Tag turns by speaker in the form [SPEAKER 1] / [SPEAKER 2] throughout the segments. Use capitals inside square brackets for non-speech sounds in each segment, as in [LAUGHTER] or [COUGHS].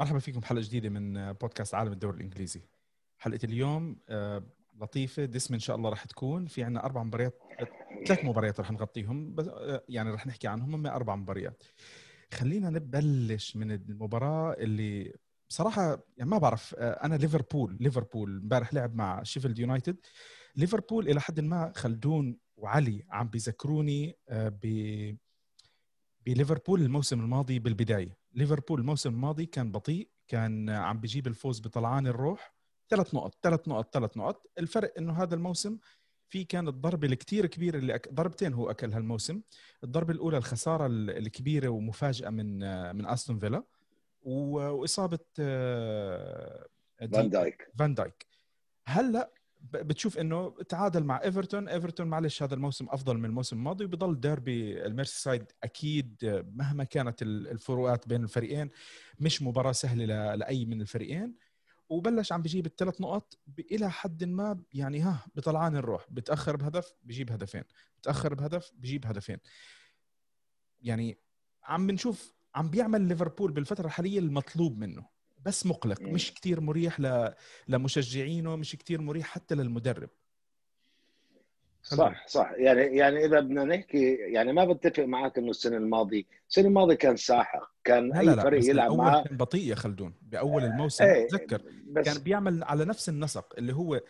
[SPEAKER 1] مرحبا فيكم حلقه جديدة من بودكاست عالم الدوري الإنجليزي. حلقة اليوم آه، لطيفة. دسمه ان شاء الله راح تكون. في عندنا أربع مباريات ثلاث مباريات راح نغطيهم بس آه، يعني راح نحكي عنهم. هم أربع مباريات. خلينا نبلش من المباراة اللي بصراحة يعني ما بعرف آه، أنا ليفربول ليفربول امبارح لعب مع شيفيلد يونايتد ليفربول إلى حد ما خلدون وعلي عم بيذكروني ب بليفربول الموسم الماضي بالبداية. ليفربول الموسم الماضي كان بطيء كان عم بيجيب الفوز بطلعان الروح. ثلاث نقط ثلاث نقط ثلاث نقط. الفرق إنه هذا الموسم في كانت الضربة الكثير كبيرة اللي أك... ضربتين هو أكل هالموسم. الضربة الأولى الخسارة الكبيرة ومفاجأة من من أستون فيلا. وإصابة
[SPEAKER 2] آه، فان دايك.
[SPEAKER 1] فان دايك. هلأ بتشوف إنه تعادل مع إيفرتون إيفرتون معلش هذا الموسم أفضل من الموسم الماضي وبضل ديربي الميرسيسايد أكيد مهما كانت الفروقات بين الفريقين مش مباراة سهلة لأي من الفريقين. وبلش عم بجيب الثلاث نقط إلى حد ما يعني ها بطلعان الروح بتأخر بهدف بجيب هدفين بتأخر بهدف بجيب هدفين. يعني عم بنشوف عم بيعمل ليفربول بالفترة الحالية المطلوب منه. بس مقلق مش كتير مريح ل... لمشجعينه مش كتير مريح حتى للمدرب.
[SPEAKER 2] صح صح. يعني يعني إذا بدنا نحكي يعني ما بتفق معك إنه السنة الماضيه السنة الماضيه كان ساحق كان
[SPEAKER 1] لا لا اي فريق يلعب معه كان بطيء يا خلدون بأول الموسم. إيه تذكر كان بيعمل على نفس النسق اللي هو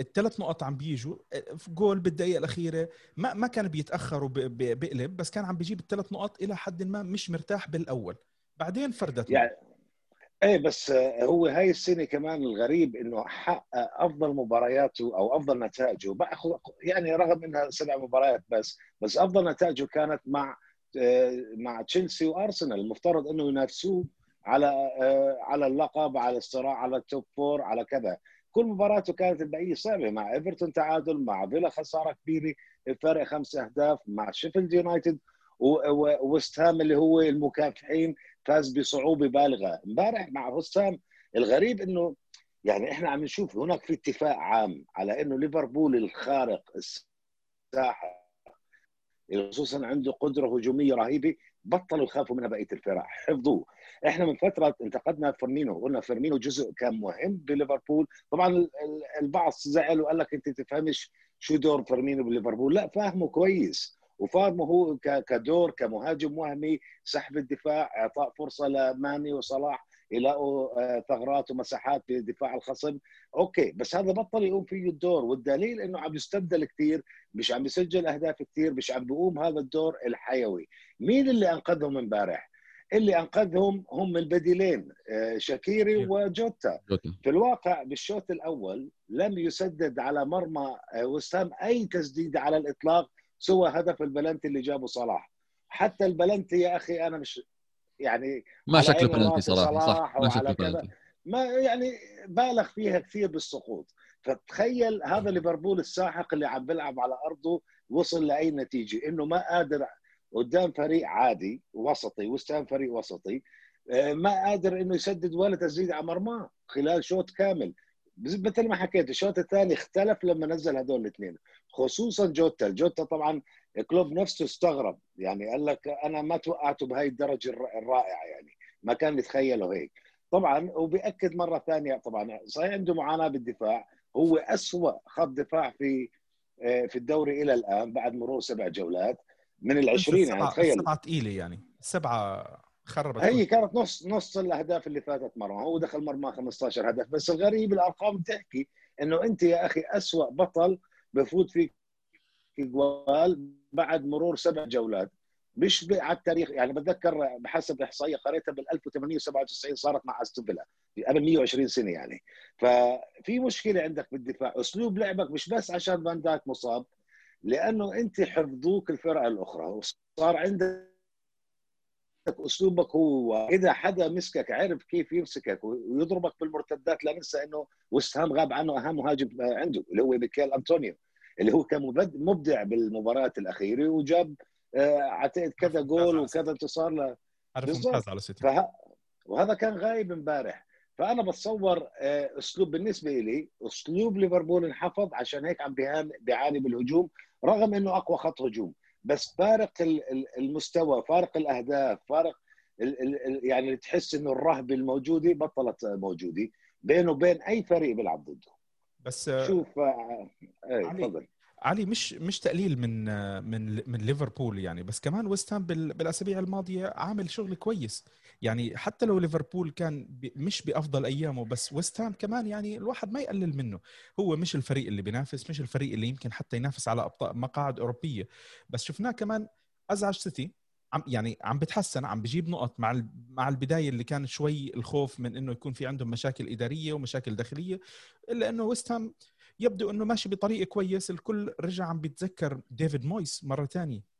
[SPEAKER 1] الثلاث نقط عم بيجوا في جول بالدقيقة الأخيرة ما ما كان بيتاخر وبيقلب بس كان عم بيجيب الثلاث نقط إلى حد ما مش مرتاح بالأول. بعدين فردت
[SPEAKER 2] يعني إيه بس هو هاي السنة كمان الغريب إنه حقق أفضل مبارياته أو أفضل نتائجه. باخذ يعني رغم إنها سبع مباريات بس بس أفضل نتائجه كانت مع مع تشيلسي وأرسنال. المفترض إنه ينافسوه على على اللقب على الصراع على ال top four على كذا. كل مباراته كانت البقية صعبة. مع إيفرتون تعادل مع فيلا خسارة كبيرة الفرق خمس أهداف مع شيفيلد يونايتد وويست هام اللي هو المكافحين. فاز بصعوبة بالغة. امبارح مع وسام الغريب إنه يعني إحنا عم نشوف هناك في اتفاق عام على إنه ليفربول الخارق الساحق خصوصا عنده قدرة هجومية رهيبة بطلوا يخافوا منها بقية الفرق. حفظوه. إحنا من فترة انتقدنا فيرمينو قلنا فيرمينو جزء كان مهم بليفربول. طبعا البعض زعل وقال لك أنت بتفهمش شو دور فيرمينو بليفربول. لا فاهمه كويس. وفيرمينو هو كدور كمهاجم وهمي سحب الدفاع إعطاء فرصة لماني وصلاح يلاقوا آه، ثغرات ومساحات بدفاع الخصم. أوكي بس هذا بطل يقوم فيه الدور. والدليل إنه عم يستبدل كثير مش عم يسجل أهداف كثير مش عم بيقوم هذا الدور الحيوي. مين اللي أنقذهم امبارح؟ اللي أنقذهم هم البديلين آه، شاكيري وجوتا. في الواقع بالشوط الأول لم يسدد على مرمى آه، ويست هام أي تسديده على الإطلاق. سوى هدف البلنتي اللي جابه صلاح. حتى البلنتي يا أخي أنا مش يعني
[SPEAKER 3] ما شكله بلنتي صراحة صح ما
[SPEAKER 2] شكله بلنتي ما يعني بالغ فيها كثير بالسقوط. فتخيل هذا ليفربول الساحق اللي عم بيلعب على أرضه وصل لأي نتيجة. إنه ما قادر قدام فريق عادي وسطي وستام فريق وسطي آه، ما قادر إنه يسدد ولا تسديد على مرماه خلال شوط كامل. مثل ما حكيت الشوط الثاني اختلف لما نزل هدول الاثنين. خصوصا جوتا. جوتا طبعا كلوب نفسه استغرب. يعني قال لك أنا ما توقعته بهاي الدرجة الرائعة يعني. ما كان يتخيله هيك. طبعا وبيأكد مرة ثانية طبعا صحيح عنده معاناة بالدفاع. هو أسوأ خط دفاع في آه، في الدوري إلى الآن بعد مرور سبع جولات. من ال 20 يعني
[SPEAKER 1] تخيل. سبعه ثقيله يعني. سبعه خربت
[SPEAKER 2] هي كانت نص نص الأهداف اللي فاتت مرمى هو دخل مرمى 15 هدف. بس الغريب الأرقام بتحكي إنه أنت يا أخي اسوء بطل بفوت فيك جوال بعد مرور سبع جولات. مش على التاريخ. يعني بتذكر بحسب إحصائية قريتها بال 1897 صارت مع أستون فيلا. قبل 120 سنة يعني. ففي مشكلة عندك بالدفاع. أسلوب لعبك مش بس عشان فان مصاب لأنه أنت حفظوك الفرق الأخرى. وصار عندك أسلوبك هو. إذا حدا مسكك عرف كيف يمسكك ويضربك بالمرتدات لا ننسى إنه وستهام غاب عنه أهم مهاجم عنده اللي هو ميكيل أنطونيو اللي هو كان مبدع بالمباريات الأخيرة وجاب آه، اعتقد كذا جول وكذا انتصار ل
[SPEAKER 1] ممتاز على سيتي.
[SPEAKER 2] فه... وهذا كان غايب امبارح. فأنا بتصور آه، أسلوب بالنسبة لي أسلوب ليفربول انحفظ عشان هيك عم بيعاني بالهجوم رغم إنه أقوى خط هجوم. بس فارق المستوى فارق الأهداف فارق يعني تحس إنه الرهبه الموجودة بطلت موجودة. بينه وبين أي فريق بيلعب ضده.
[SPEAKER 1] بس
[SPEAKER 2] شوف إيه
[SPEAKER 1] تفضل. علي مش مش تقليل من من من ليفربول يعني. بس كمان ويست هام بالأسابيع الماضية عامل شغل كويس. يعني حتى لو ليفربول كان مش بأفضل أيامه بس ويست هام كمان يعني الواحد ما يقلل منه. هو مش الفريق اللي بينافس مش الفريق اللي يمكن حتى ينافس على أبطال مقاعد أوروبية. بس شفناه كمان أزعج سيتي عم يعني عم بتحسن عم بجيب نقط مع مع البداية اللي كان شوي الخوف من إنه يكون في عندهم مشاكل إدارية ومشاكل داخلية إلا إنه ويست هام يبدو إنه ماشي بطريق كويس. الكل رجع عم بيتذكر ديفيد مويز مرة ثانية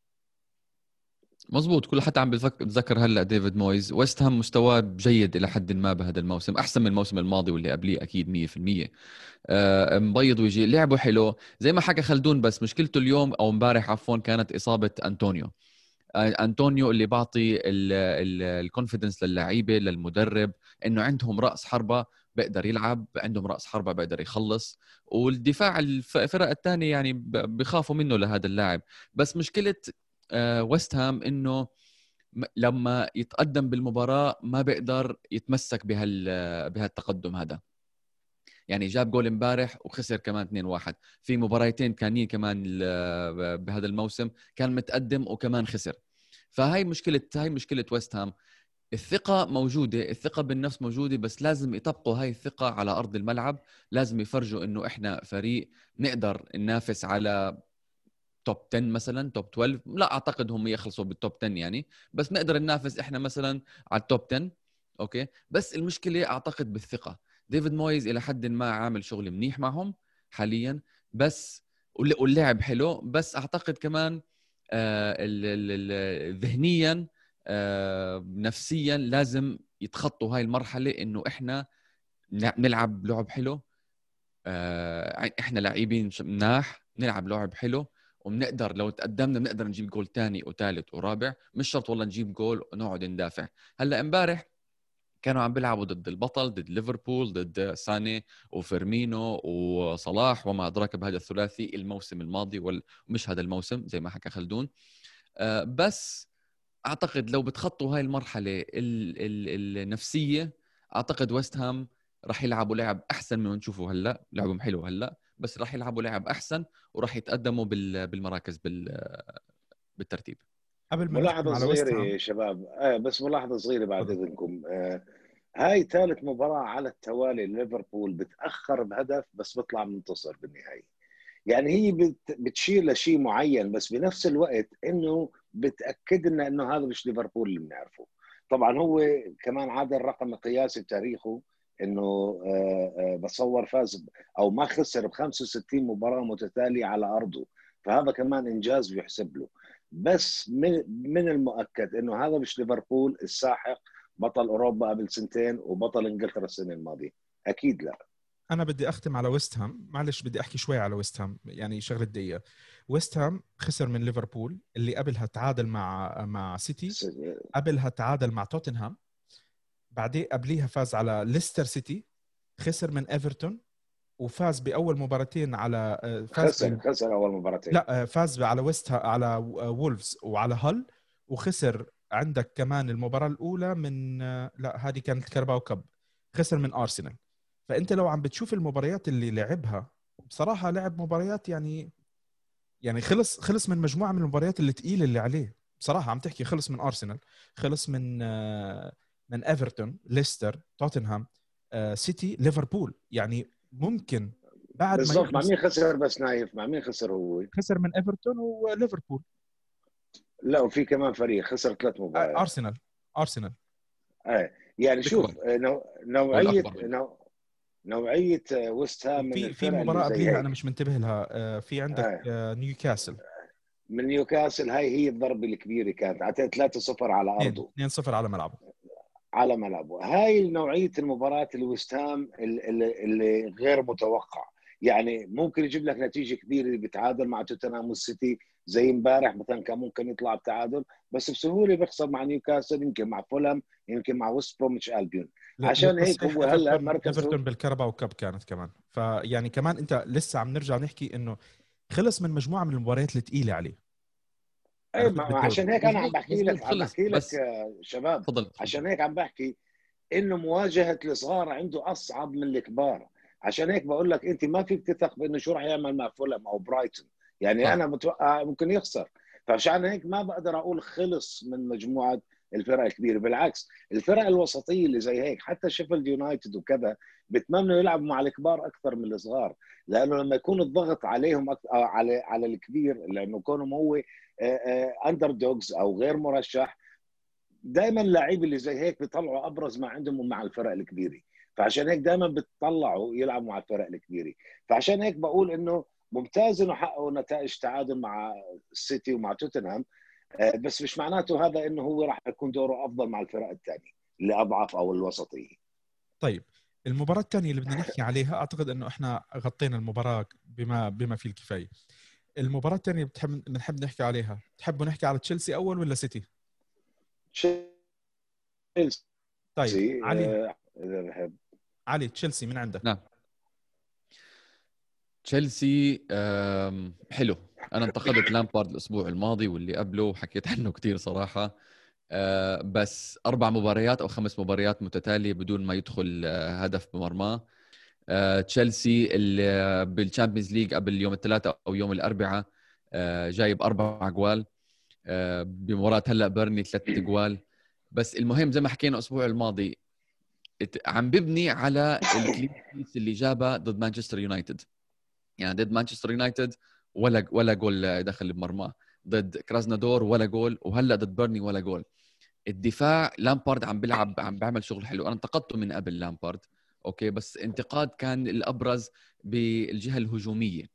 [SPEAKER 3] مزبوط كل حتى عم بتذكر هلأ ديفيد مويز. ويست هام مستواه جيد إلى حد ما بهذا الموسم أحسن من الموسم الماضي واللي قبليه أكيد 100% آه مبيض ويجي لعبه حلو. زي ما حكى خلدون بس مشكلته اليوم أو امبارح عفوا كانت إصابة أنطونيو. آه أنطونيو اللي بعطي الكونفدنس للعيبة للمدرب إنه عندهم رأس حربة بيقدر يلعب عندهم رأس حربة بيقدر يخلص. والدفاع الفرق الثانية يعني بخافوا منه لهذا اللاعب. بس مشكلة ويست هام إنه لما يتقدم بالمباراة ما بيقدر يتمسك بهال بهالتقدم هذا. يعني جاب جول امبارح وخسر كمان 2-1 في مباريتين كانين كمان بهذا الموسم كان متقدم وكمان خسر. فهي مشكلة هاي مشكلة ويست هام الثقة موجودة الثقة بالنفس موجودة بس لازم يطبقوا هاي الثقة على أرض الملعب. لازم يفرجوا إنه إحنا فريق نقدر ننافس على top 10 مثلا top 12 لا أعتقد هم يخلصوا بال top 10 يعني. بس نقدر ننافس إحنا مثلا على ال top 10 أوكي؟ بس المشكلة أعتقد بالثقة. ديفيد مويز إلى حد ما عامل شغل منيح معهم حاليا. بس واللعب حلو. بس أعتقد كمان آه ذهنيا آه نفسيا لازم يتخطوا هاي المرحلة إنه إحنا نلعب لعب حلو. آه إحنا لاعبين مناح. نلعب لعب حلو. وبنقدر لو تقدمنا بنقدر نجيب جول ثاني وثالث ورابع مش شرط والله نجيب جول ونقعد ندافع. هلأ امبارح كانوا عم بيلعبوا ضد البطل ضد ليفربول ضد ساني وفيرمينو وصلاح وما أدراك بهذا الثلاثي الموسم الماضي ومش هذا الموسم زي ما حكى خلدون. آه، بس أعتقد لو بتخطوا هاي المرحلة النفسية أعتقد ويست هام راح يلعبوا لعب أحسن من نشوفه هلأ لعبهم حلو هلأ. بس راح يلعبوا لعب أحسن وراح يتقدموا بالمراكز بالترتيب.
[SPEAKER 2] قبل ما ملاحظة صغيرة يا شباب. آه بس ملاحظة صغيرة بعد إذنكم. آه هاي ثالث مباراة على التوالي ليفربول بتأخر بهدف بس بيطلع منتصر بالنهاية. يعني هي بتشير لشيء معين بس بنفس الوقت إنه بتاكد لنا إنه هذا مش ليفربول اللي بنعرفه. طبعا هو كمان عادل رقم قياسي بتاريخه. إنه آه، آه، بتصور فاز أو ما خسر ب 65 مباراة متتالية على أرضه. فهذا كمان إنجاز بيحسب له. بس من من المؤكد إنه هذا مش ليفربول الساحق بطل أوروبا قبل سنتين وبطل إنجلترا السنة الماضية. أكيد لا.
[SPEAKER 1] أنا بدي أختم على ويست هام. معلش بدي أحكي شوي على ويست هام يعني شغلة دقيقة. ويست هام خسر من ليفربول اللي قبلها تعادل مع مع سيتي قبلها تعادل مع توتنهام بعدين قبليها فاز على ليستر سيتي خسر من إيفرتون وفاز بأول مباراتين على
[SPEAKER 2] آه، فاز خسر خسر أول مباراتين.
[SPEAKER 1] لا آه، فاز على ويست على وولفز وعلى Hull وخسر عندك كمان المباراة الأولى من آه، لا هذه كانت Carabao Cup خسر من أرسنال. فأنت لو عم بتشوف المباريات اللي لعبها بصراحة لعب مباريات يعني يعني خلص خلص من مجموعة من المباريات اللي ثقيله اللي عليه. بصراحة عم تحكي خلص من أرسنال خلص من من ايفرتون ليستر توتنهام آه، سيتي ليفربول يعني ممكن
[SPEAKER 2] بعد بالضبط مع مين خسر بس نايف؟ مع مين خسر هو؟
[SPEAKER 1] خسر من ايفرتون وليفربول
[SPEAKER 2] لا وفي كمان فريق خسر ثلاث مباريات.
[SPEAKER 1] ارسنال ارسنال
[SPEAKER 2] إيه يعني شوف نوع... نوعيه نوع... نوعية ويست هام
[SPEAKER 1] في في مباراة قبليها أنا مش منتبه لها. آه، في عندك آه. نيوكاسل
[SPEAKER 2] من نيوكاسل هاي هي الضربة الكبيرة كانت. اعطيت 3-0 على أرضه.
[SPEAKER 1] 2-0 على ملعبه.
[SPEAKER 2] على ملعبه هاي نوعية المباراة اللي ويست هام اللي, اللي غير متوقع. يعني ممكن يجيب لك نتيجة كبيرة بتعادل مع توتنهام والسيتي زي امبارح مثلا كان ممكن يطلع بتعادل بس بسهولة بيخسر مع نيوكاسل يمكن مع فولهام يمكن مع ويست بروميتش ألبيون. عشان هيك هو هلأ
[SPEAKER 1] مركزه إيفرتون بال Carabao Cup كانت كمان. فيعني كمان أنت لسه عم نرجع نحكي إنه خلص من مجموعة من المباريات الثقيله عليه.
[SPEAKER 2] اي عشان هيك أنا عم بحكي لك عم بحكي لك شباب.
[SPEAKER 3] تفضل
[SPEAKER 2] عشان هيك عم بحكي إنه مواجهة الصغار عنده أصعب من الكبار. عشان هيك بقول لك أنت ما فيك تثق بإنه شو راح يعمل مع فولهام أو برايتون. يعني آه. أنا متوقع ممكن يخسر. فعشان هيك ما بقدر أقول خلص من مجموعة الفرق الكبيره بالعكس الفرق الوسطية اللي زي هيك حتى شيفيلد يونايتد وكذا بتمنوا يلعبوا مع الكبار أكثر من الصغار لأنه لما يكون الضغط عليهم أكثر على على الكبير لأنه كونهم هو underdogs أو غير مرشح دائما اللاعبين اللي زي هيك بيطلعوا أبرز ما عندهم مع الفرق الكبيرة. فعشان هيك دائما بتطلعوا يلعبوا مع الفرق الكبيرة. فعشان هيك بقول إنه ممتاز إنه حققوا نتائج تعادل مع السيتي ومع توتنهام آه، بس مش معناته هذا إنه هو راح يكون دوره أفضل مع الفرق الثانية اللي اضعف أو الوسطية
[SPEAKER 1] طيب المباراة الثانية اللي بدنا نحكي عليها أعتقد إنه إحنا غطينا المباراة بما بما فيه الكفاية. المباراة الثانية بتحب بنحب نحكي عليها، تحبوا نحكي على تشيلسي أول ولا سيتي؟
[SPEAKER 2] تشيلسي
[SPEAKER 1] طيب علي آه، إذا بحب علي تشيلسي من عندك؟
[SPEAKER 3] نعم تشيلسي حلو. أنا انتقدت لامبارد الأسبوع الماضي واللي قبله وحكيت عنه كثير صراحة. أه، بس أربع مباريات أو خمس مباريات متتالية بدون ما يدخل أه، هدف بمرماه تشيلسي اللي بال Champions League قبل يوم الثلاثاء أو يوم الأربعاء جايب أربع أجوال. بمباراة هلأ بيرنلي ثلاث أجوال. بس المهم زي ما حكينا الأسبوع الماضي عم ببني على ال clean sheets اللي جابها ضد مانشستر يونايتد. يعني ضد مانشستر يونايتد ولا ولا جول دخل بمرماه. ضد كراسنودار ولا جول وهلأ ضد بيرنلي ولا جول. الدفاع لامبارد عم بيلعب عم بيعمل شغل حلو. أنا انتقدته من قبل لامبارد Okay؟ بس انتقاد كان الأبرز بالجهة الهجومية.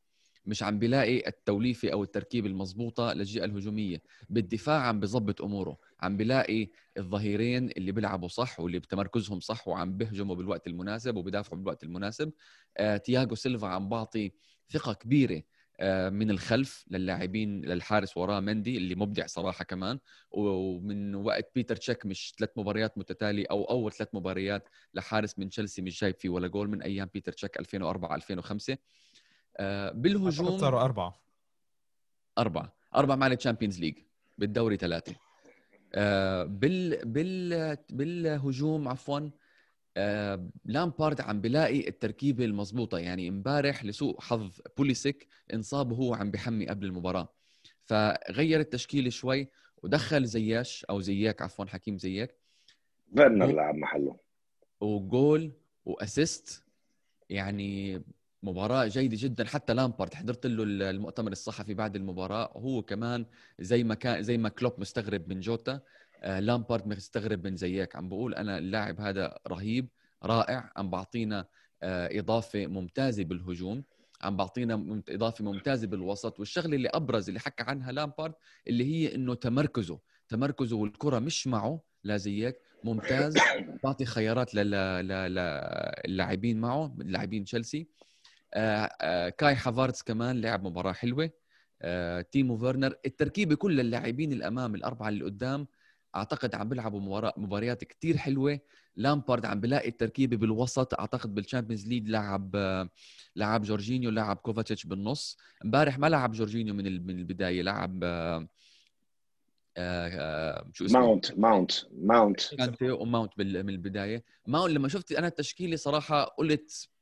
[SPEAKER 3] مش عم بيلاقي التوليفة أو التركيبة المضبوطة للجهة الهجومية. بالدفاع عم بظبط أموره. عم بيلاقي الظهيرين اللي بيلعبوا صح واللي بتمركزهم صح وعم بيهجموا بالوقت المناسب وبيدافعوا بالوقت المناسب. آه تياغو سيلفا عم بعطي ثقة كبيرة آه من الخلف للاعبين للحارس وراه مندي اللي مبدع صراحة كمان. ومن وقت بيتر تشيك مش ثلاث مباريات متتالية أو أول ثلاث مباريات لحارس من تشيلسي مش جايب فيه ولا جول من أيام بيتر تشيك 2004 2005 آه بالهجوم
[SPEAKER 1] صاروا أربعة.
[SPEAKER 3] أربعة. أربعة مع ال Champions League بالدوري ثلاثة. آه بال بال بالهجوم عفوا آه لامبارد عم بلاقي التركيبة المضبوطه يعني امبارح لسوء حظ بوليسيك انصاب وهو عم بحمي قبل المباراة. فغير التشكيله شوي ودخل زياش أو زياك عفوا حكيم زياك.
[SPEAKER 2] فيرنر لعب محله.
[SPEAKER 3] وجول وأسيست. يعني مباراة جيدة جدا. حتى لامبارد حضرت له المؤتمر الصحفي بعد المباراة. وهو كمان زي ما كان زي ما كلوب مستغرب من جوتا. آه لامبارد مستغرب من زيك عم بقول أنا اللاعب هذا رهيب رائع. عم بعطينا آه إضافة ممتازة بالهجوم. عم بعطينا إضافة ممتازة بالوسط. والشغلة اللي أبرز اللي حكى عنها لامبارد اللي هي إنه تمركزه. تمركزه والكرة مش معه لا زيك ممتاز. [COUGHS] بعطي خيارات للاعبين معه لاعبين تشيلسي. كاي هافارتس كمان لعب مباراة حلوة. آه، تيمو فيرنر التركيبة كل اللاعبين الأمام الأربعة اللي قدام أعتقد عم بيلعبوا مباريات كتير حلوة. لامبارد عم بلاقي التركيبة بالوسط أعتقد بال Champions League لعب لعب جورجينيو لعب كوفاتيتش بالنص. امبارح ما لعب جورجينيو من من البداية لعب
[SPEAKER 2] شو اسمه؟ ماونت ماونت ماونت
[SPEAKER 3] كانتي وماونت من البداية. ماونت لما شفت أنا التشكيلة صراحة قلت آه،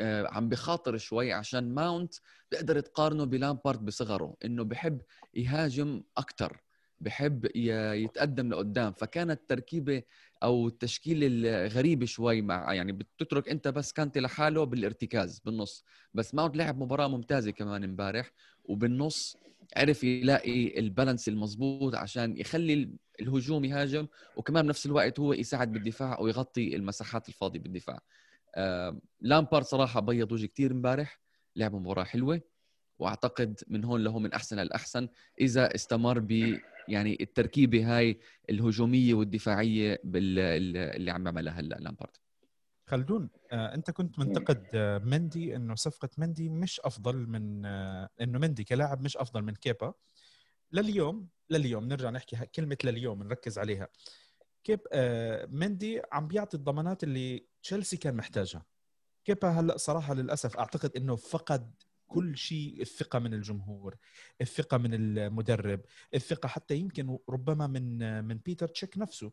[SPEAKER 3] عم بخاطر شوي عشان ماونت بقدر تقارنه بلامبارد بصغره إنه بحب يهاجم أكثر بحب يتقدم لقدام. فكانت تركيبة أو التشكيلة الغريبة شوي مع يعني بتترك أنت بس كانتي لحاله بالارتكاز بالنص. بس ماونت لعب مباراة ممتازة كمان امبارح وبالنص عرف يلاقي البالانس المضبوط عشان يخلي الهجوم يهاجم وكمان بنفس الوقت هو يساعد بالدفاع ويغطي المساحات الفاضية بالدفاع. آه، لامبارد صراحة بيض وجه كثير امبارح لعب مباراة حلوة وأعتقد من هون له من أحسن الاحسن إذا استمر ب يعني التركيبة هاي الهجومية والدفاعية اللي عم يعملها هلأ لامبارد.
[SPEAKER 1] خلدون آه، أنت كنت منتقد آه، مندي إنه صفقة مندي مش أفضل من آه، إنه مندي كلاعب مش أفضل من كيبا. لليوم لليوم نرجع نحكي كلمة لليوم نركز عليها. كيب آه مندي عم بيعطي الضمانات اللي تشيلسي كان محتاجها. كيبا هلأ صراحة للأسف أعتقد إنه فقد كل شيء الثقة من الجمهور الثقة من المدرب الثقة حتى يمكن ربما من من بيتر تشيك نفسه.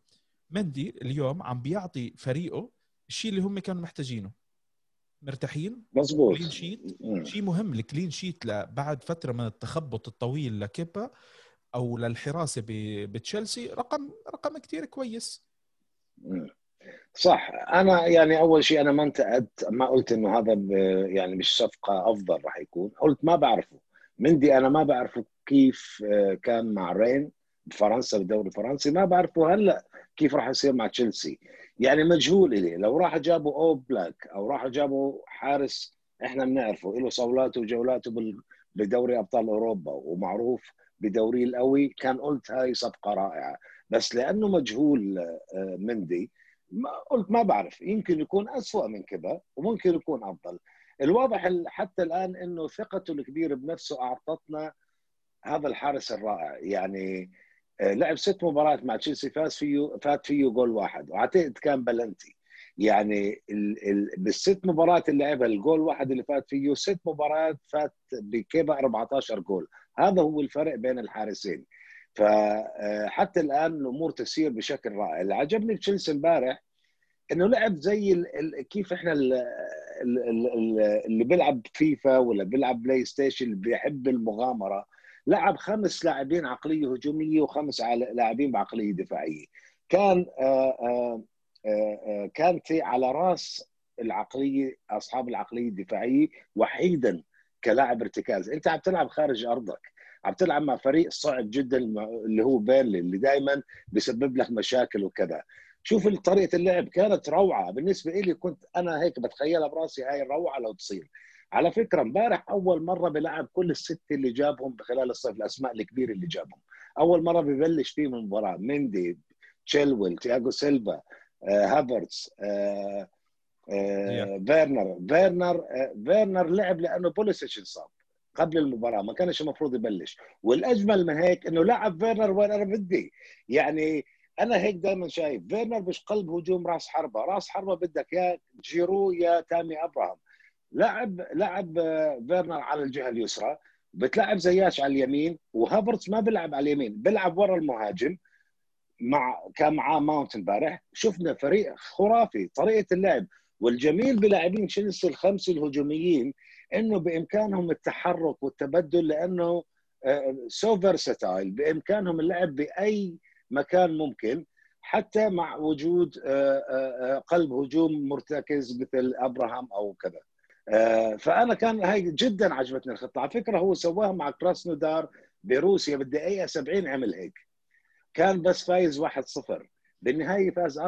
[SPEAKER 1] مندي اليوم عم بيعطي فريقه الشيء اللي هم كانوا محتاجينه. مرتاحين؟
[SPEAKER 2] مظبوط.
[SPEAKER 1] clean sheet شيء مهم ال clean sheet بعد فترة من التخبط الطويل لكيبا. أو للحراسة بتشيلسي رقم رقم كثير كويس.
[SPEAKER 2] صح. أنا يعني أول شيء أنا ما انتقدت ما قلت إنه هذا يعني مش صفقة أفضل راح يكون. قلت ما بعرفه. مندي أنا ما بعرفه كيف آه، كان مع رين بفرنسا بالدوري الفرنسي. ما بعرفه هلأ كيف راح يصير مع تشيلسي. يعني مجهول إلي. لو راح جابوا أوبلاك أو راح جابوا حارس إحنا بنعرفه له صولاته وجولاته بدوري أبطال أوروبا ومعروف بدوري القوي كان قلت هاي صفقة رائعة. بس لأنه مجهول آه، مندي ما قلت ما بعرف يمكن يكون أسوأ من كذا وممكن يكون أفضل. الواضح حتى الآن إنه ثقته الكبيره بنفسه أعطتنا هذا الحارس الرائع. يعني آه، لعب ست مباريات مع تشيلسي فاز فيه فات فيه جول واحد. وأعتقد كان بلنتي. يعني ال ال بالست مباريات اللي لعبها الجول واحد اللي فات فيه ست مباريات فات بكيبا 14 جول. هذا هو الفرق بين الحارسين. فحتى آه، الآن الأمور تسير بشكل رائع. اللي عجبني بتشيلسي امبارح إنه لعب زي ال ال كيف إحنا ال ال اللي بيلعب فيفا ولا بيلعب بلاي ستيشن اللي بيحب المغامرة لعب خمس لاعبين عقلية هجومية وخمس لاعبين بعقلية دفاعية. كان آآ آآ آآ على راس العقلية أصحاب العقلية الدفاعية وحيدا كلاعب ارتكاز. انت عم تلعب خارج ارضك عم تلعب مع فريق صعب جدا اللي هو بيرلي اللي دائما بيسبب لك مشاكل وكذا. شوف طريقة اللعب كانت روعة. بالنسبة لي كنت أنا هيك بتخيلها براسي هاي الروعه لو تصير. على فكرة امبارح أول مرة بلعب كل السته اللي جابهم خلال الصيف الأسماء الكبيرة اللي جابهم. أول مرة ببلش فيهم المباراه ميندي تشيلويل تياغو سيلفا هافرتس آه، آه، فيرنر. فيرنر فيرنر لعب لأنه بوليسيتش انصاب قبل المباراة ما كانش المفروض يبلش. والأجمل من هيك إنه لعب فيرنر وين أنا بدي. يعني أنا هيك دائما شايف فيرنر مش قلب هجوم راس حربة. راس حربة بدك يا جيرو يا تامي أبراهام. لعب لعب فيرنر على الجهة اليسرى. بتلعب زياش على اليمين وهافرتس ما بيلعب على اليمين. بيلعب ورا المهاجم مع كان معاه ماونت امبارح. شفنا فريق خرافي طريقة اللعب. والجميل بلاعبين تشيلسي الخمسة الهجوميين إنه بإمكانهم التحرك والتبدل لأنه so آه، versatile بإمكانهم اللعب بأي مكان ممكن حتى مع وجود آه، آه، قلب هجوم مرتكز مثل أبراهام أو كذا. فأنا كان هاي جدا عجبتني الخطة. على فكرة هو سواها مع كراسنودار بروسيا بالدقيقه 70 عمل هيك. كان بس فايز 1-0 بالنهاية فاز 4-0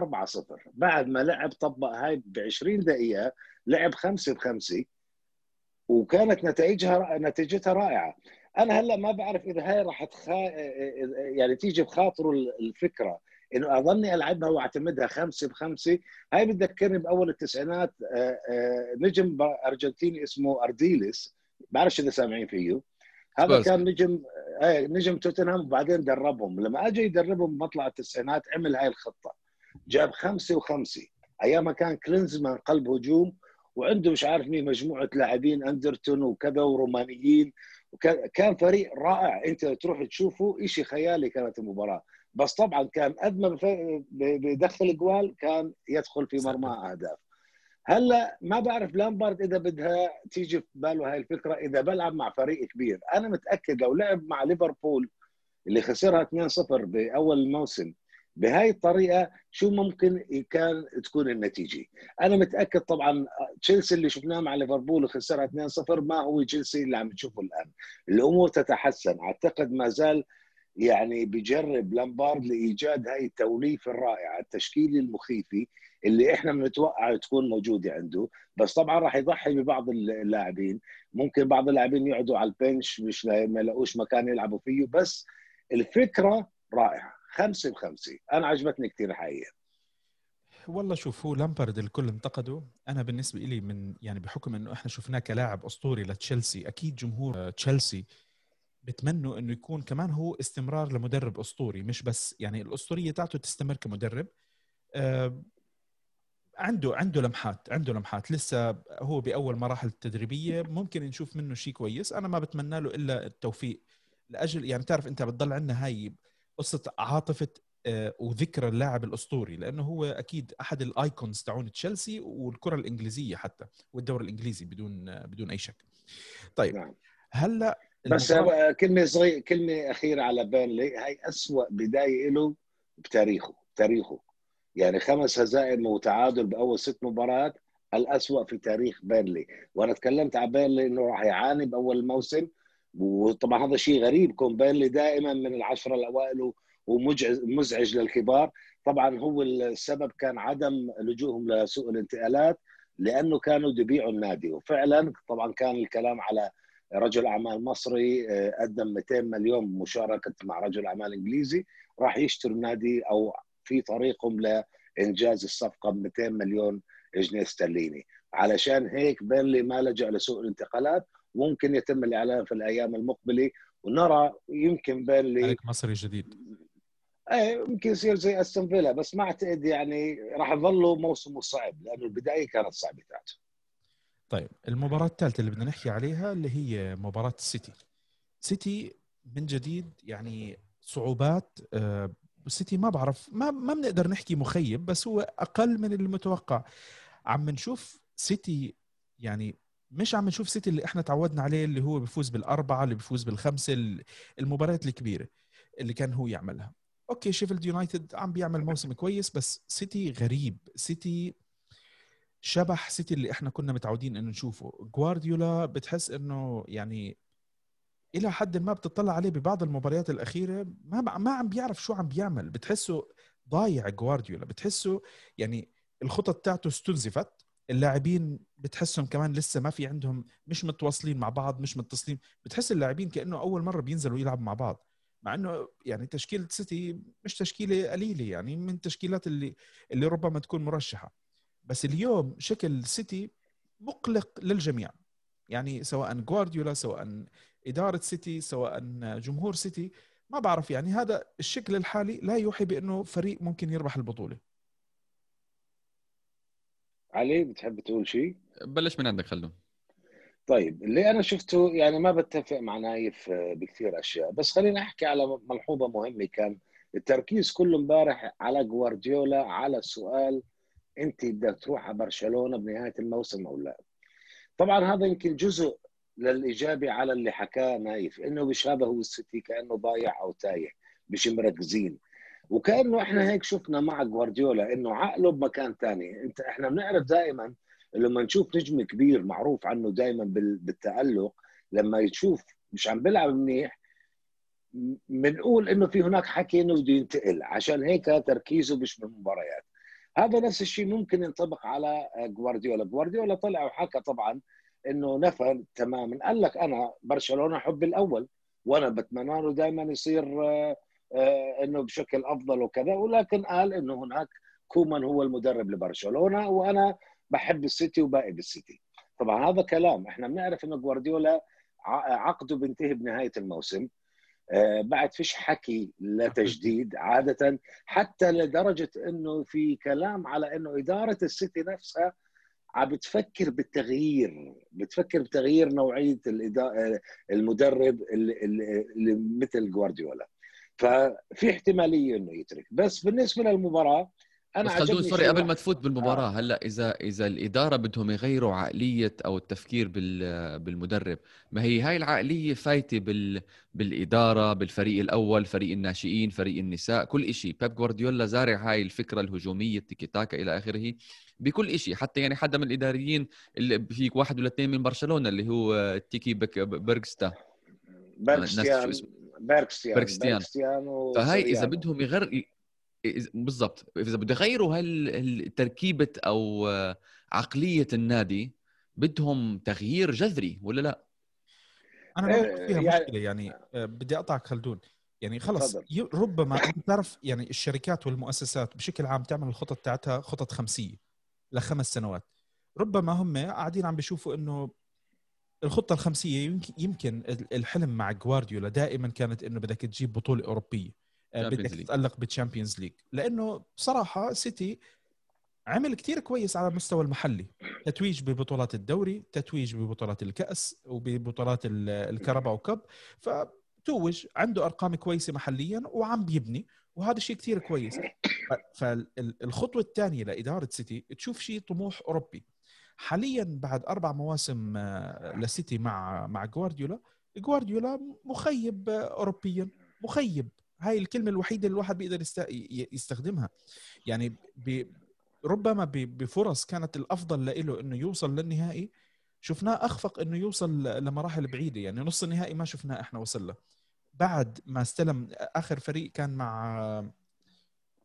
[SPEAKER 2] بعد ما لعب طبق هاي ب 20 دقيقة لعب 5 بخمسة وكانت نتائجها نتيجتها رائعة. أنا هلأ ما بعرف إذا هاي راح تخا... يعني تيجي بخاطره الفكرة إنه أظني ألعبها وأعتمدها خمسة بخمسة. هاي بتذكرني بأول التسعينات آه، آه، نجم أرجنتيني اسمه ارديلس بعرفش إذا سامعين فيه؟ هذا كان نجم إيه نجم توتنهام وبعدين دربهم. لما اجى يدربهم بمطلع التسعينات عمل هاي الخطة. جاب خمسة وخمسة. ايامها كان كلينزمان قلب هجوم وعنده مش عارف مين مجموعة لاعبين أندرتون وكذا ورومانيين. وكان فريق رائع. أنت تروح تشوفه شيء خيالي كانت المباراة. بس طبعا كان قد ما بيدخل جوال كان يدخل في مرمى أهداف. هلا ما بعرف لامبارد إذا بدها تيجي في باله هاي الفكرة إذا بلعب مع فريق كبير. أنا متأكد لو لعب مع ليفربول اللي خسرها 2-0 بأول الموسم بهاي الطريقة شو ممكن كان تكون النتيجة؟ أنا متأكد طبعا تشيلسي اللي شفناه مع ليفربول وخسرها 2-0 ما هو تشيلسي اللي عم تشوفه الآن. الأمور تتحسن. أعتقد ما زال يعني بجرب لامبارد لإيجاد هاي التوليفة الرائعة التشكيله المخيفة اللي إحنا بنتوقع تكون موجودة عنده. بس طبعا راح يضحي ببعض اللاعبين. ممكن بعض اللاعبين يقعدوا على البنش مش ما يلاقوش مكان يلعبوا فيه. بس الفكرة رائعة خمسة بخمسة. أنا عجبتني كثير حقيقة.
[SPEAKER 1] والله شوف هو لامبرد الكل انتقده. أنا بالنسبة لي من يعني بحكم إنه إحنا شفناه كلاعب أسطوري لتشيلسي أكيد جمهور تشيلسي بتمنوا إنه يكون كمان هو استمرار لمدرب أسطوري. مش بس يعني الأسطورية تاعته تستمر كمدرب. أه عنده عنده لمحات عنده لمحات لسه هو بأول مراحل التدريبية ممكن نشوف منه شيء كويس أنا ما بتمنى له إلا التوفيق لأجل يعني تعرف أنت بتضل عندنا هاي قصة عاطفة آه، وذكرى اللاعب الأسطوري لأنه هو أكيد أحد الأيكونز تاعون تشيلسي والكرة الإنجليزية حتى والدوري الإنجليزي بدون آه، بدون أي شك طيب نعم. هلأ
[SPEAKER 2] بس. كلمة صغيرة كلمة أخيرة على بيرنلي هاي أسوأ بداية له بتاريخه تاريخه يعني خمس هزائم وتعادل بأول ست مباريات الأسوأ في تاريخ بيرنلي. وأنا تكلمت عن بيرنلي إنه راح يعاني بأول الموسم وطبعا هذا شيء غريب كون بيرنلي دائما من العشره الأوائل ومزعج للكبار. طبعا هو السبب كان عدم لجوءهم لسوق الانتقالات لأنه كانوا يبيعوا النادي. وفعلا طبعا كان الكلام على رجل أعمال مصري آه، قدم 200 مليون مشاركة مع رجل أعمال إنجليزي راح يشتروا النادي أو في طريقهم لإنجاز الصفقة ب 200 مليون جنيه استرليني. علشان هيك بيرلي ما لجأ لسوق الانتقالات. ممكن يتم الإعلان في الأيام المقبلة. ونرى يمكن بيرلي
[SPEAKER 1] مصري جديد.
[SPEAKER 2] إيه يمكن يصير زي أستون فيلا. بس ما أعتقد يعني راح يظلوا موسمه صعب لأنه البداية كانت صعبة تاعته
[SPEAKER 1] طيب المباراة الثالثة اللي بدنا نحكي عليها اللي هي مباراة السيتي سيتي من جديد يعني صعوبات آه السيتي ما بعرف ما ما بنقدر نحكي مخيب بس هو أقل من المتوقع عم نشوف سيتي يعني مش عم نشوف سيتي اللي إحنا تعودنا عليه اللي هو بيفوز بالأربعة اللي بيفوز بالخمسة المباريات الكبيرة اللي كان هو يعملها. okay شيفيلد يونايتد عم بيعمل موسم كويس بس سيتي غريب. سيتي شبح سيتي اللي إحنا كنا متعودين إنه نشوفه. جوارديولا بتحس إنه يعني إلى حد ما بتطلع عليه ببعض المباريات الأخيرة ما ما عم بيعرف شو عم بيعمل. بتحسه ضايع جوارديولا. بتحسه يعني الخطط تاعته استنزفت. اللاعبين بتحسهم كمان لسه ما في عندهم مش متواصلين مع بعض مش متصلين. بتحس اللاعبين كأنه أول مرة بينزلوا يلعبوا مع بعض. مع إنه يعني تشكيلة سيتي مش تشكيلة قليلة يعني من التشكيلات اللي اللي ربما تكون مرشحة. بس اليوم شكل سيتي مقلق للجميع. يعني سواء جوارديولا سواء إدارة سيتي سواء جمهور سيتي ما بعرف يعني هذا الشكل الحالي لا يوحي بأنه فريق ممكن يربح البطولة.
[SPEAKER 2] علي بتحب تقول شيء؟
[SPEAKER 3] بلش من عندك خلدون.
[SPEAKER 2] طيب اللي أنا شفته يعني ما بتفق مع نايف بكثير أشياء. بس خلينا أحكي على ملحوظة مهمة. كان التركيز كله امبارح على جوارديولا على سؤال أنت بدك تروح على برشلونة بنهاية الموسم أو لا. طبعا هذا يمكن جزء للإجابة على اللي حكاه نايف إنه هو السيتي كأنه ضايع أو تايه مش مركزين وكأنه إحنا هيك شفنا مع جوارديولا إنه عقله بمكان ثاني أنت إحنا بنعرف دائما لما نشوف نجم كبير معروف عنه دائما بالتألق لما يشوف مش عم بيلعب منيح بنقول إنه في هناك حكي إنه بده ينتقل. عشان هيك تركيزه مش بالمباريات. هذا نفس الشيء ممكن ينطبق على جوارديولا جوارديولا طلع وحكى طبعا إنه نفى تماما. قال لك أنا برشلونة حبي الأول وأنا بتمنى له دائما يصير آه، آه، إنه بشكل أفضل وكذا. ولكن قال إنه هناك كومان هو المدرب لبرشلونة وأنا بحب السيتي وباقي بالسيتي طبعا هذا كلام. إحنا بنعرف إنه جوارديولا عقده بينتهي بنهاية الموسم. آه، بعد فيش حكي لتجديد عادة حتى لدرجة إنه في كلام على إنه إدارة السيتي نفسها عم بتفكر بالتغيير بتفكر بتغيير نوعية المدرب اللي, اللي مثل جوارديولا. ففي احتمالية إنه يترك. بس بالنسبة للمباراة
[SPEAKER 3] أنا بس خلدون sorry قبل ما تفوت بالمباراة آه. هلأ إذا إذا الإدارة بدهم يغيروا عقلية أو التفكير بالمدرب ما هي هاي العقلية فايتة بال بالإدارة بالفريق الأول فريق الناشئين فريق النساء كل شيء بيب جوارديولا زارع هاي الفكرة الهجومية التيكي تاكا إلى آخره بكل شيء حتى يعني حدا من الإداريين اللي فيك واحد ولا اثنين من برشلونة اللي هو تيكي بيرغستا.
[SPEAKER 2] بيرغستيان بيرغستيان
[SPEAKER 3] بيرغستيان. فهي إذا بدهم يغير بالضبط. إذا بده يغيروا هالتركيبة أو عقلية النادي بدهم تغيير جذري ولا لا؟
[SPEAKER 1] أنا ما فيها يعني... مشكلة يعني آه، بدي أقطعك خلدون. يعني خلص ربما أنت بتعرف يعني الشركات والمؤسسات بشكل عام تعمل الخطط تاعتها خطط خمسية لخمس سنوات. ربما هم قاعدين عم بيشوفوا إنه الخطة الخمسية يمكن الحلم مع جوارديولا دائما كانت إنه بدك تجيب بطولة أوروبية. بدك تتألق بال Champions League لأنه بصراحة سيتي عمل كتير كويس على المستوى المحلي. تتويج ببطولات الدوري تتويج ببطولات الكأس وببطولات ال- ال Carabao Cup فتوج عنده أرقام كويسة محليا وعم بيبني. وهذا شيء كتير كويس. فالخطوة الثانية لإدارة سيتي تشوف شيء طموح أوروبي. حاليا بعد أربع مواسم آه، لسيتي مع مع جوارديولا جوارديولا مخيب آه، أوروبيا. مخيب. هاي الكلمة الوحيدة اللي الواحد بيقدر يستخدمها. يعني ب... ربما ب- بفرص كانت الأفضل له إنه يوصل للنهائي شفناه أخفق إنه يوصل لمراحل بعيدة. يعني نص النهائي ما شفناه إحنا وصل له بعد ما استلم آخر فريق كان مع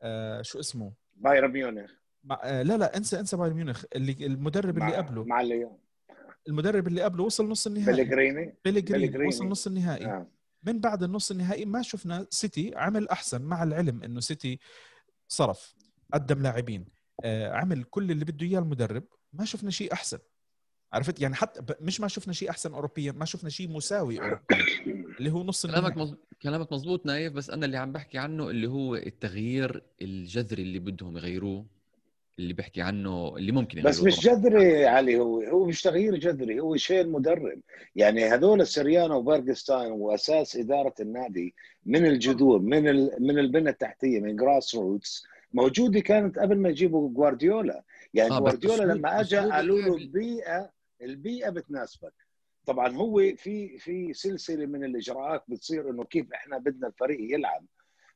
[SPEAKER 1] آه شو اسمه؟
[SPEAKER 2] بايرن ميونخ.
[SPEAKER 1] مع آه لا لا انسى انسى بايرن ميونخ. اللي المدرب اللي قبله.
[SPEAKER 2] مع الليون.
[SPEAKER 1] المدرب اللي قبله وصل نص النهائي. بيليجريني
[SPEAKER 2] بيليجريني.
[SPEAKER 1] وصل نص النهائي.
[SPEAKER 2] آه.
[SPEAKER 1] من بعد النص النهائي ما شفنا سيتي عمل أحسن مع العلم إنه سيتي صرف قدم لاعبين آه، عمل كل اللي بده إياه المدرب ما شفنا شيء أحسن. عرفت؟ يعني حتى مش ما شفنا شيء أحسن اوروبيا ما شفنا شيء مساوي اللي هو نص
[SPEAKER 3] كلامك مز... كلامك مزبوط نايف بس أنا اللي عم بحكي عنه اللي هو التغيير الجذري اللي بدهم يغيروه. اللي بحكي عنه اللي ممكن
[SPEAKER 2] بس مش. جذري علي هو هو مش تغيير جذري هو شيء المدرب يعني هذول سوريانو وبيغريستاين وأساس إدارة النادي من الجذور من ال... من البنى التحتية من grass roots موجودة كانت قبل ما يجيبوا جوارديولا. يعني
[SPEAKER 3] آه،
[SPEAKER 2] جوارديولا لما اجى قالوا له البيئة البيئة بتناسبك. طبعا هو في في سلسلة من الإجراءات بتصير إنه كيف إحنا بدنا الفريق يلعب.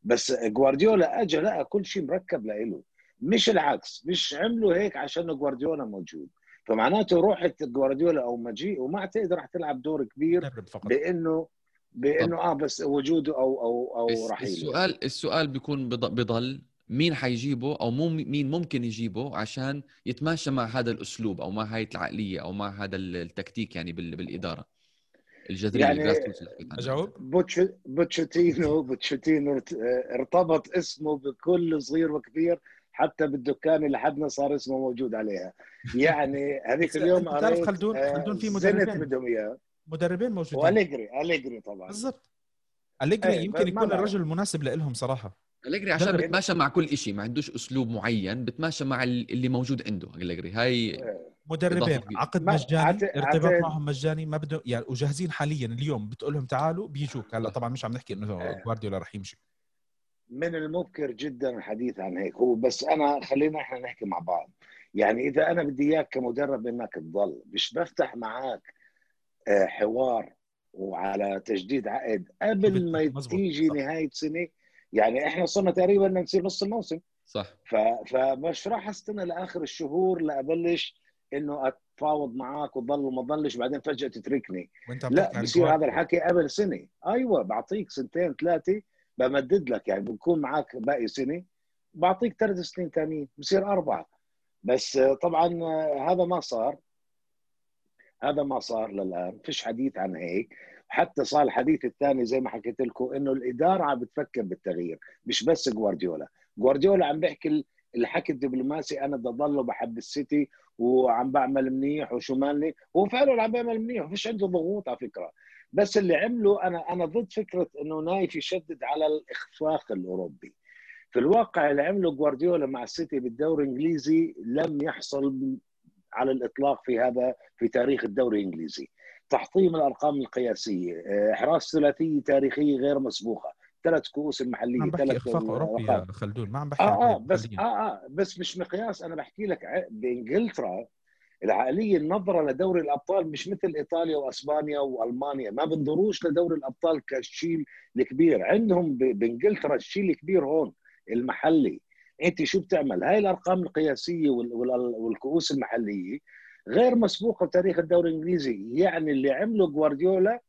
[SPEAKER 2] بس جوارديولا اجى لقى كل شيء مركب له مش العكس مش عملوا هيك عشان جوارديولا موجود. فمعناته روحة جوارديولا أو مجيء وما تقدر رح تلعب دور كبير بإنه بإنه آه بس وجوده أو أو
[SPEAKER 3] أو
[SPEAKER 2] رحيله.
[SPEAKER 3] السؤال السؤال بيكون بض- بضل مين حيجيبه أو مو مين ممكن يجيبه عشان يتماشى مع هذا الأسلوب أو مع هاي العقلية أو مع هذا ال- التكتيك يعني بال- بالإدارة؟ الجذرية
[SPEAKER 2] يعني-.
[SPEAKER 1] أجاوب؟
[SPEAKER 2] بوتش بوتشيتينو بوتشيتينو ارت- ارتبط اسمه بكل صغير وكبير حتى بالدكان اللي حدنا صار اسمه موجود عليها [LAUGHS] يعني هذيك اليوم قريت،
[SPEAKER 1] خلدون-
[SPEAKER 2] آه،
[SPEAKER 1] خلدون في مدربين.
[SPEAKER 2] بدهم إياه
[SPEAKER 1] مدربين موجودين
[SPEAKER 2] وأليجري أليجري طبعا
[SPEAKER 1] بالضبط أليجري
[SPEAKER 2] إيه،
[SPEAKER 1] يمكن يكون. الرجل المناسب لهم صراحة
[SPEAKER 3] أليجري عشان. بتماشى مع كل شيء ما عندوش أسلوب معين بتماشى مع ال- اللي موجود عنده أليجري هاي
[SPEAKER 1] مدربين
[SPEAKER 3] إضافة كبيرة.
[SPEAKER 1] عقد مجاني
[SPEAKER 2] عت-
[SPEAKER 1] ارتباط
[SPEAKER 2] عت-
[SPEAKER 1] معهم مجاني ما بده يعني وجاهزين حاليا اليوم بتقول لهم تعالوا بيجوك هلا. طبعا مش عم نحكي إنه
[SPEAKER 2] إيه.
[SPEAKER 1] جوارديولا رح يمشي
[SPEAKER 2] من المبكر جدا الحديث عن هيك. هو بس أنا خلينا إحنا نحكي مع بعض. يعني إذا أنا بدي إياك كمدرب إنك تضل مش بفتح معك آه، حوار وعلى تجديد عقد قبل ما تيجي. نهاية سنة. يعني إحنا صرنا تقريبا بدنا نصير نص الموسم.
[SPEAKER 3] صح.
[SPEAKER 2] ف... فمش راح أستنى لآخر الشهور لأبلش إنه أتفاوض معك وضل وما ضلش بعدين فجأة تتركني.
[SPEAKER 1] وأنت
[SPEAKER 2] لا بصير هذا. الحكي قبل سنة. أيوه بعطيك سنتين ثلاثة بمدد لك يعني بكون معك باقي سنة بعطيك ثلاث سنين ثانيين بصير أربعة. بس طبعا هذا ما صار. هذا ما صار للآن. فيش حديث عن هيك. حتى صار الحديث الثاني زي ما حكيت لكم إنه الإدارة عم بتفكر بالتغيير مش بس جوارديولا. جوارديولا عم بيحكي ال- الحكي الدبلوماسي أنا بدي اضل بحب السيتي وعم بعمل منيح وشو مالني هو فعلا عم بيعمل منيح وفيش عنده ضغوط على فكرة. بس اللي عمله أنا أنا ضد فكرة إنه نايف يشدد على الإخفاق الأوروبي. في الواقع اللي عمله جوارديولا مع السيتي بالدوري الإنجليزي لم يحصل على الإطلاق في هذا في تاريخ الدوري الإنجليزي. تحطيم الأرقام القياسية إحراز ثلاثية تاريخية غير مسبوقة. ثلاث كؤوس المحليه
[SPEAKER 1] عم بحكي
[SPEAKER 2] ثلاث
[SPEAKER 1] إخفاق
[SPEAKER 2] أوروبي.
[SPEAKER 1] يا خلدون ما عم بحكي آه
[SPEAKER 2] آه بس. آه آه بس مش مقياس. أنا بحكي لك بإنجلترا العقلية النظرة لدوري الأبطال مش مثل إيطاليا وأسبانيا وألمانيا. ما بنظروش لدوري الأبطال كالشيء الكبير. عندهم بإنجلترا الشيء الكبير هون المحلي. أنت شو بتعمل؟ هاي الأرقام القياسية وال- وال- والكؤوس المحلية غير مسبوقة بتاريخ الدوري الإنجليزي. يعني اللي عمله جوارديولا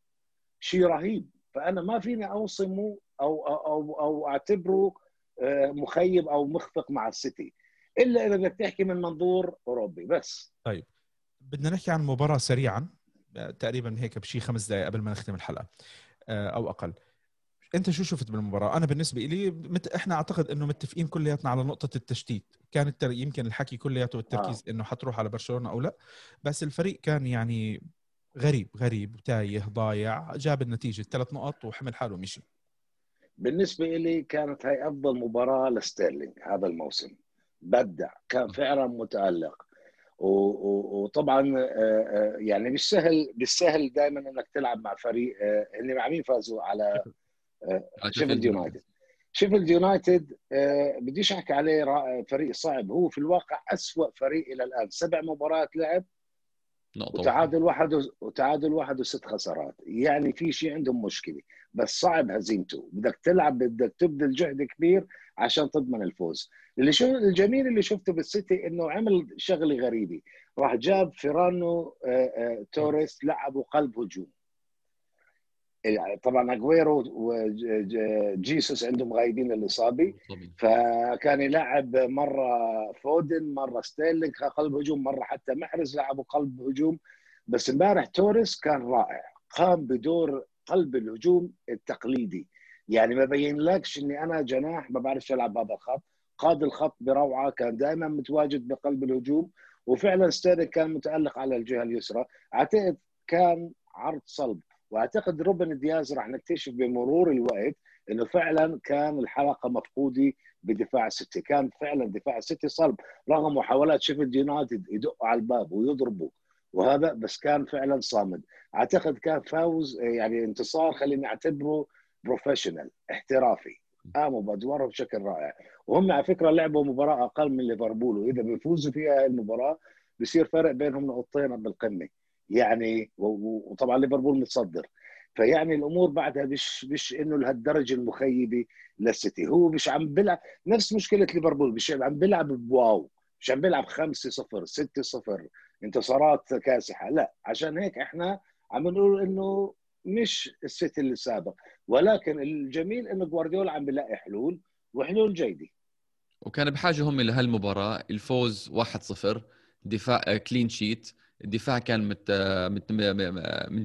[SPEAKER 2] شيء رهيب. فأنا ما فيني أوصمه أو أو أو, أو أعتبره آه، مخيب أو مخفق مع السيتي. إلا إذا بدك تحكي من منظور أوروبي بس.
[SPEAKER 1] بدنا نحكي عن مباراة سريعا آه، تقريبا هيك بشي خمس دقائق قبل ما نختم الحلقة آه، أو أقل. أنت شو شفت بالمباراة؟ أنا بالنسبة لي مت... إحنا أعتقد إنه متفقين كلياتنا على نقطة التشتيت. كان التر... يمكن الحكي كلياته والتركيز إنه حتروح على برشلونة أو لا بس الفريق كان يعني غريب غريب تايه ضايع جاب النتيجة ثلاث نقط وحمل حاله ومشي.
[SPEAKER 2] بالنسبة لي كانت هاي أفضل مباراة لستيرلينج هذا الموسم. بدع كان فعلا متألق. وطبعا آه، آه، يعني مش سهل بالسهل دائما إنك تلعب مع فريق اللي مع مين فازوا على شيفيلد يونايتد. شيفيلد يونايتد بديش أحكي عليه فريق صعب. هو في الواقع أسوأ فريق إلى الآن. سبع مباريات لعب. وتعادل واحد وتعادل واحد وست خسارات. يعني في شيء عندهم مشكلة. بس صعب هزيمته. بدك تلعب بدك تبذل جهد كبير عشان تضمن الفوز. اللي شو الجميل اللي شفته بالسيتي إنه عمل شغلة غريبة. راح جاب فيران آه، آه، توريس لعبوا قلب هجوم. يعني طبعا اجويرو وجيسوس عندهم غايبين الاصابه فكان يلعب مرة فودن مرة ستيرلينج قلب هجوم. مرة حتى محرز لعبوا قلب هجوم. بس امبارح توريس كان رائع. قام بدور قلب الهجوم التقليدي. يعني ما بين لكش إني أنا جناح ما بعرفش ألعب هذا الخط. قاد الخط بروعه كان دائما متواجد بقلب الهجوم وفعلا ستيرلينج كان متألق على الجهة اليسرى. أعتقد كان عرض صلب وأعتقد روبن دياز راح نكتشف بمرور الوقت إنه فعلا كان الحلقة مفقودة بدفاع السيتي. كان فعلا دفاع السيتي صلب رغم محاولات شيفيلد يونايتد يدقوا على الباب ويضربوا وهذا بس كان فعلا صامد. أعتقد كان فوز يعني انتصار خليني أعتبره professional احترافي. قاموا بادوارهم بشكل رائع. وهم على فكرة لعبوا مباراة أقل من ليفربول وإذا بيفوزوا فيها المباراة بصير فرق بينهم نقطتين بالقمة. يعني وطبعا ليفربول متصدر. فيعني الأمور بعدها مش مش إنه لهالدرجة المخيبة للسيتي. هو مش عم بيلعب نفس مشكلة ليفربول مش عم بيلعب ب wow مش عم بيلعب 5 0 6 0 انتصارات كاسحة. لا عشان هيك إحنا عم نقول إنه مش السيتي اللي سابق. ولكن الجميل إنه جوارديولا عم بيلاقي حلول وحلول جيدة.
[SPEAKER 3] وكان بحاجة هم لهالمباراة. الفوز 1-0 دفاع clean sheet الدفاع كان مت... مت...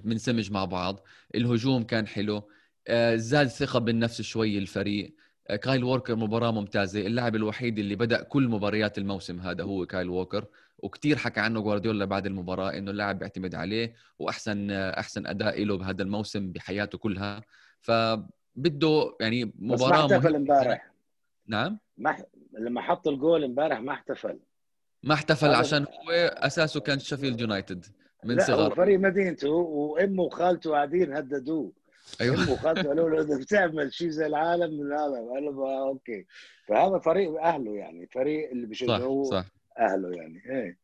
[SPEAKER 3] منسمج مع بعض. الهجوم كان حلو. آه، زاد ثقة بالنفس شوي الفريق. آه، كايل ووكر مباراة ممتازة اللاعب الوحيد اللي بدأ كل مباريات الموسم هذا هو كايل ووكر وكثير حكى عنه جوارديولا بعد المباراة إنه اللاعب بيعتمد عليه وأحسن أحسن أداء له بهذا الموسم بحياته كلها. فبده يعني
[SPEAKER 2] مباراة بس ما احتفل امبارح.
[SPEAKER 3] نعم؟
[SPEAKER 2] ما لما حط الجول امبارح ما احتفل.
[SPEAKER 3] ما احتفل عشان هو أساسه كان شيفيلد يونايتد من صغر
[SPEAKER 2] فريق مدينته وأمه وخالته قاعدين هددوه. أيوه. قالوا له اذا بتعمل شيء زي العالم من هذا. قال له okay. فهذا فريق أهله يعني فريق اللي بيشجعوه صح, صح أهله يعني. إيه.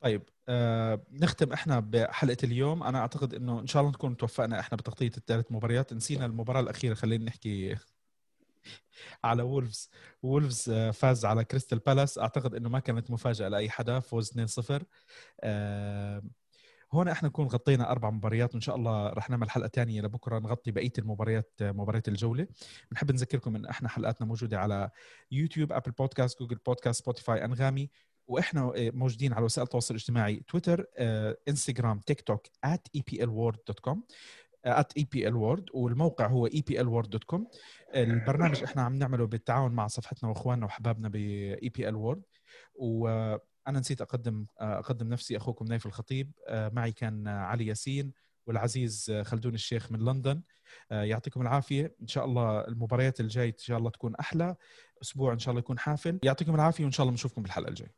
[SPEAKER 1] طيب آه نختم إحنا بحلقة اليوم. أنا أعتقد إنه إن شاء الله نكون توفقنا إحنا بتغطية الثلاث مباريات. نسينا المباراة الأخيرة خلينا نحكي [LAUGHS] على وولفز. وولفز آه، فاز على كريستال بالاس. أعتقد إنه ما كانت مفاجأة لأي حدا فوز 2-0 هون إحنا نكون غطينا أربع مباريات وإن شاء الله رح نعمل حلقة ثانية لبكرة نغطي بقية المباريات آه، مباريات الجولة. بنحب نذكركم إن إحنا حلقاتنا موجودة على يوتيوب أبل بودكاست جوجل بودكاست سبوتيفاي أنغامي. وإحنا آه، موجودين على وسائل التواصل الاجتماعي تويتر إنستغرام تيك توك eplworld.com at EPL World والموقع هو eplworld.com البرنامج إحنا عم نعمله بالتعاون مع صفحتنا وإخواننا وحبابنا ب EPL World. وأنا نسيت أقدم أقدم نفسي أخوكم نايف الخطيب. معي كان علي ياسين والعزيز خلدون الشيخ من لندن. يعطيكم العافية. إن شاء الله المباريات الجاي إن شاء الله تكون أحلى. أسبوع إن شاء الله يكون حافل. يعطيكم العافية وإن شاء الله بنشوفكم بالحلقة الجاية.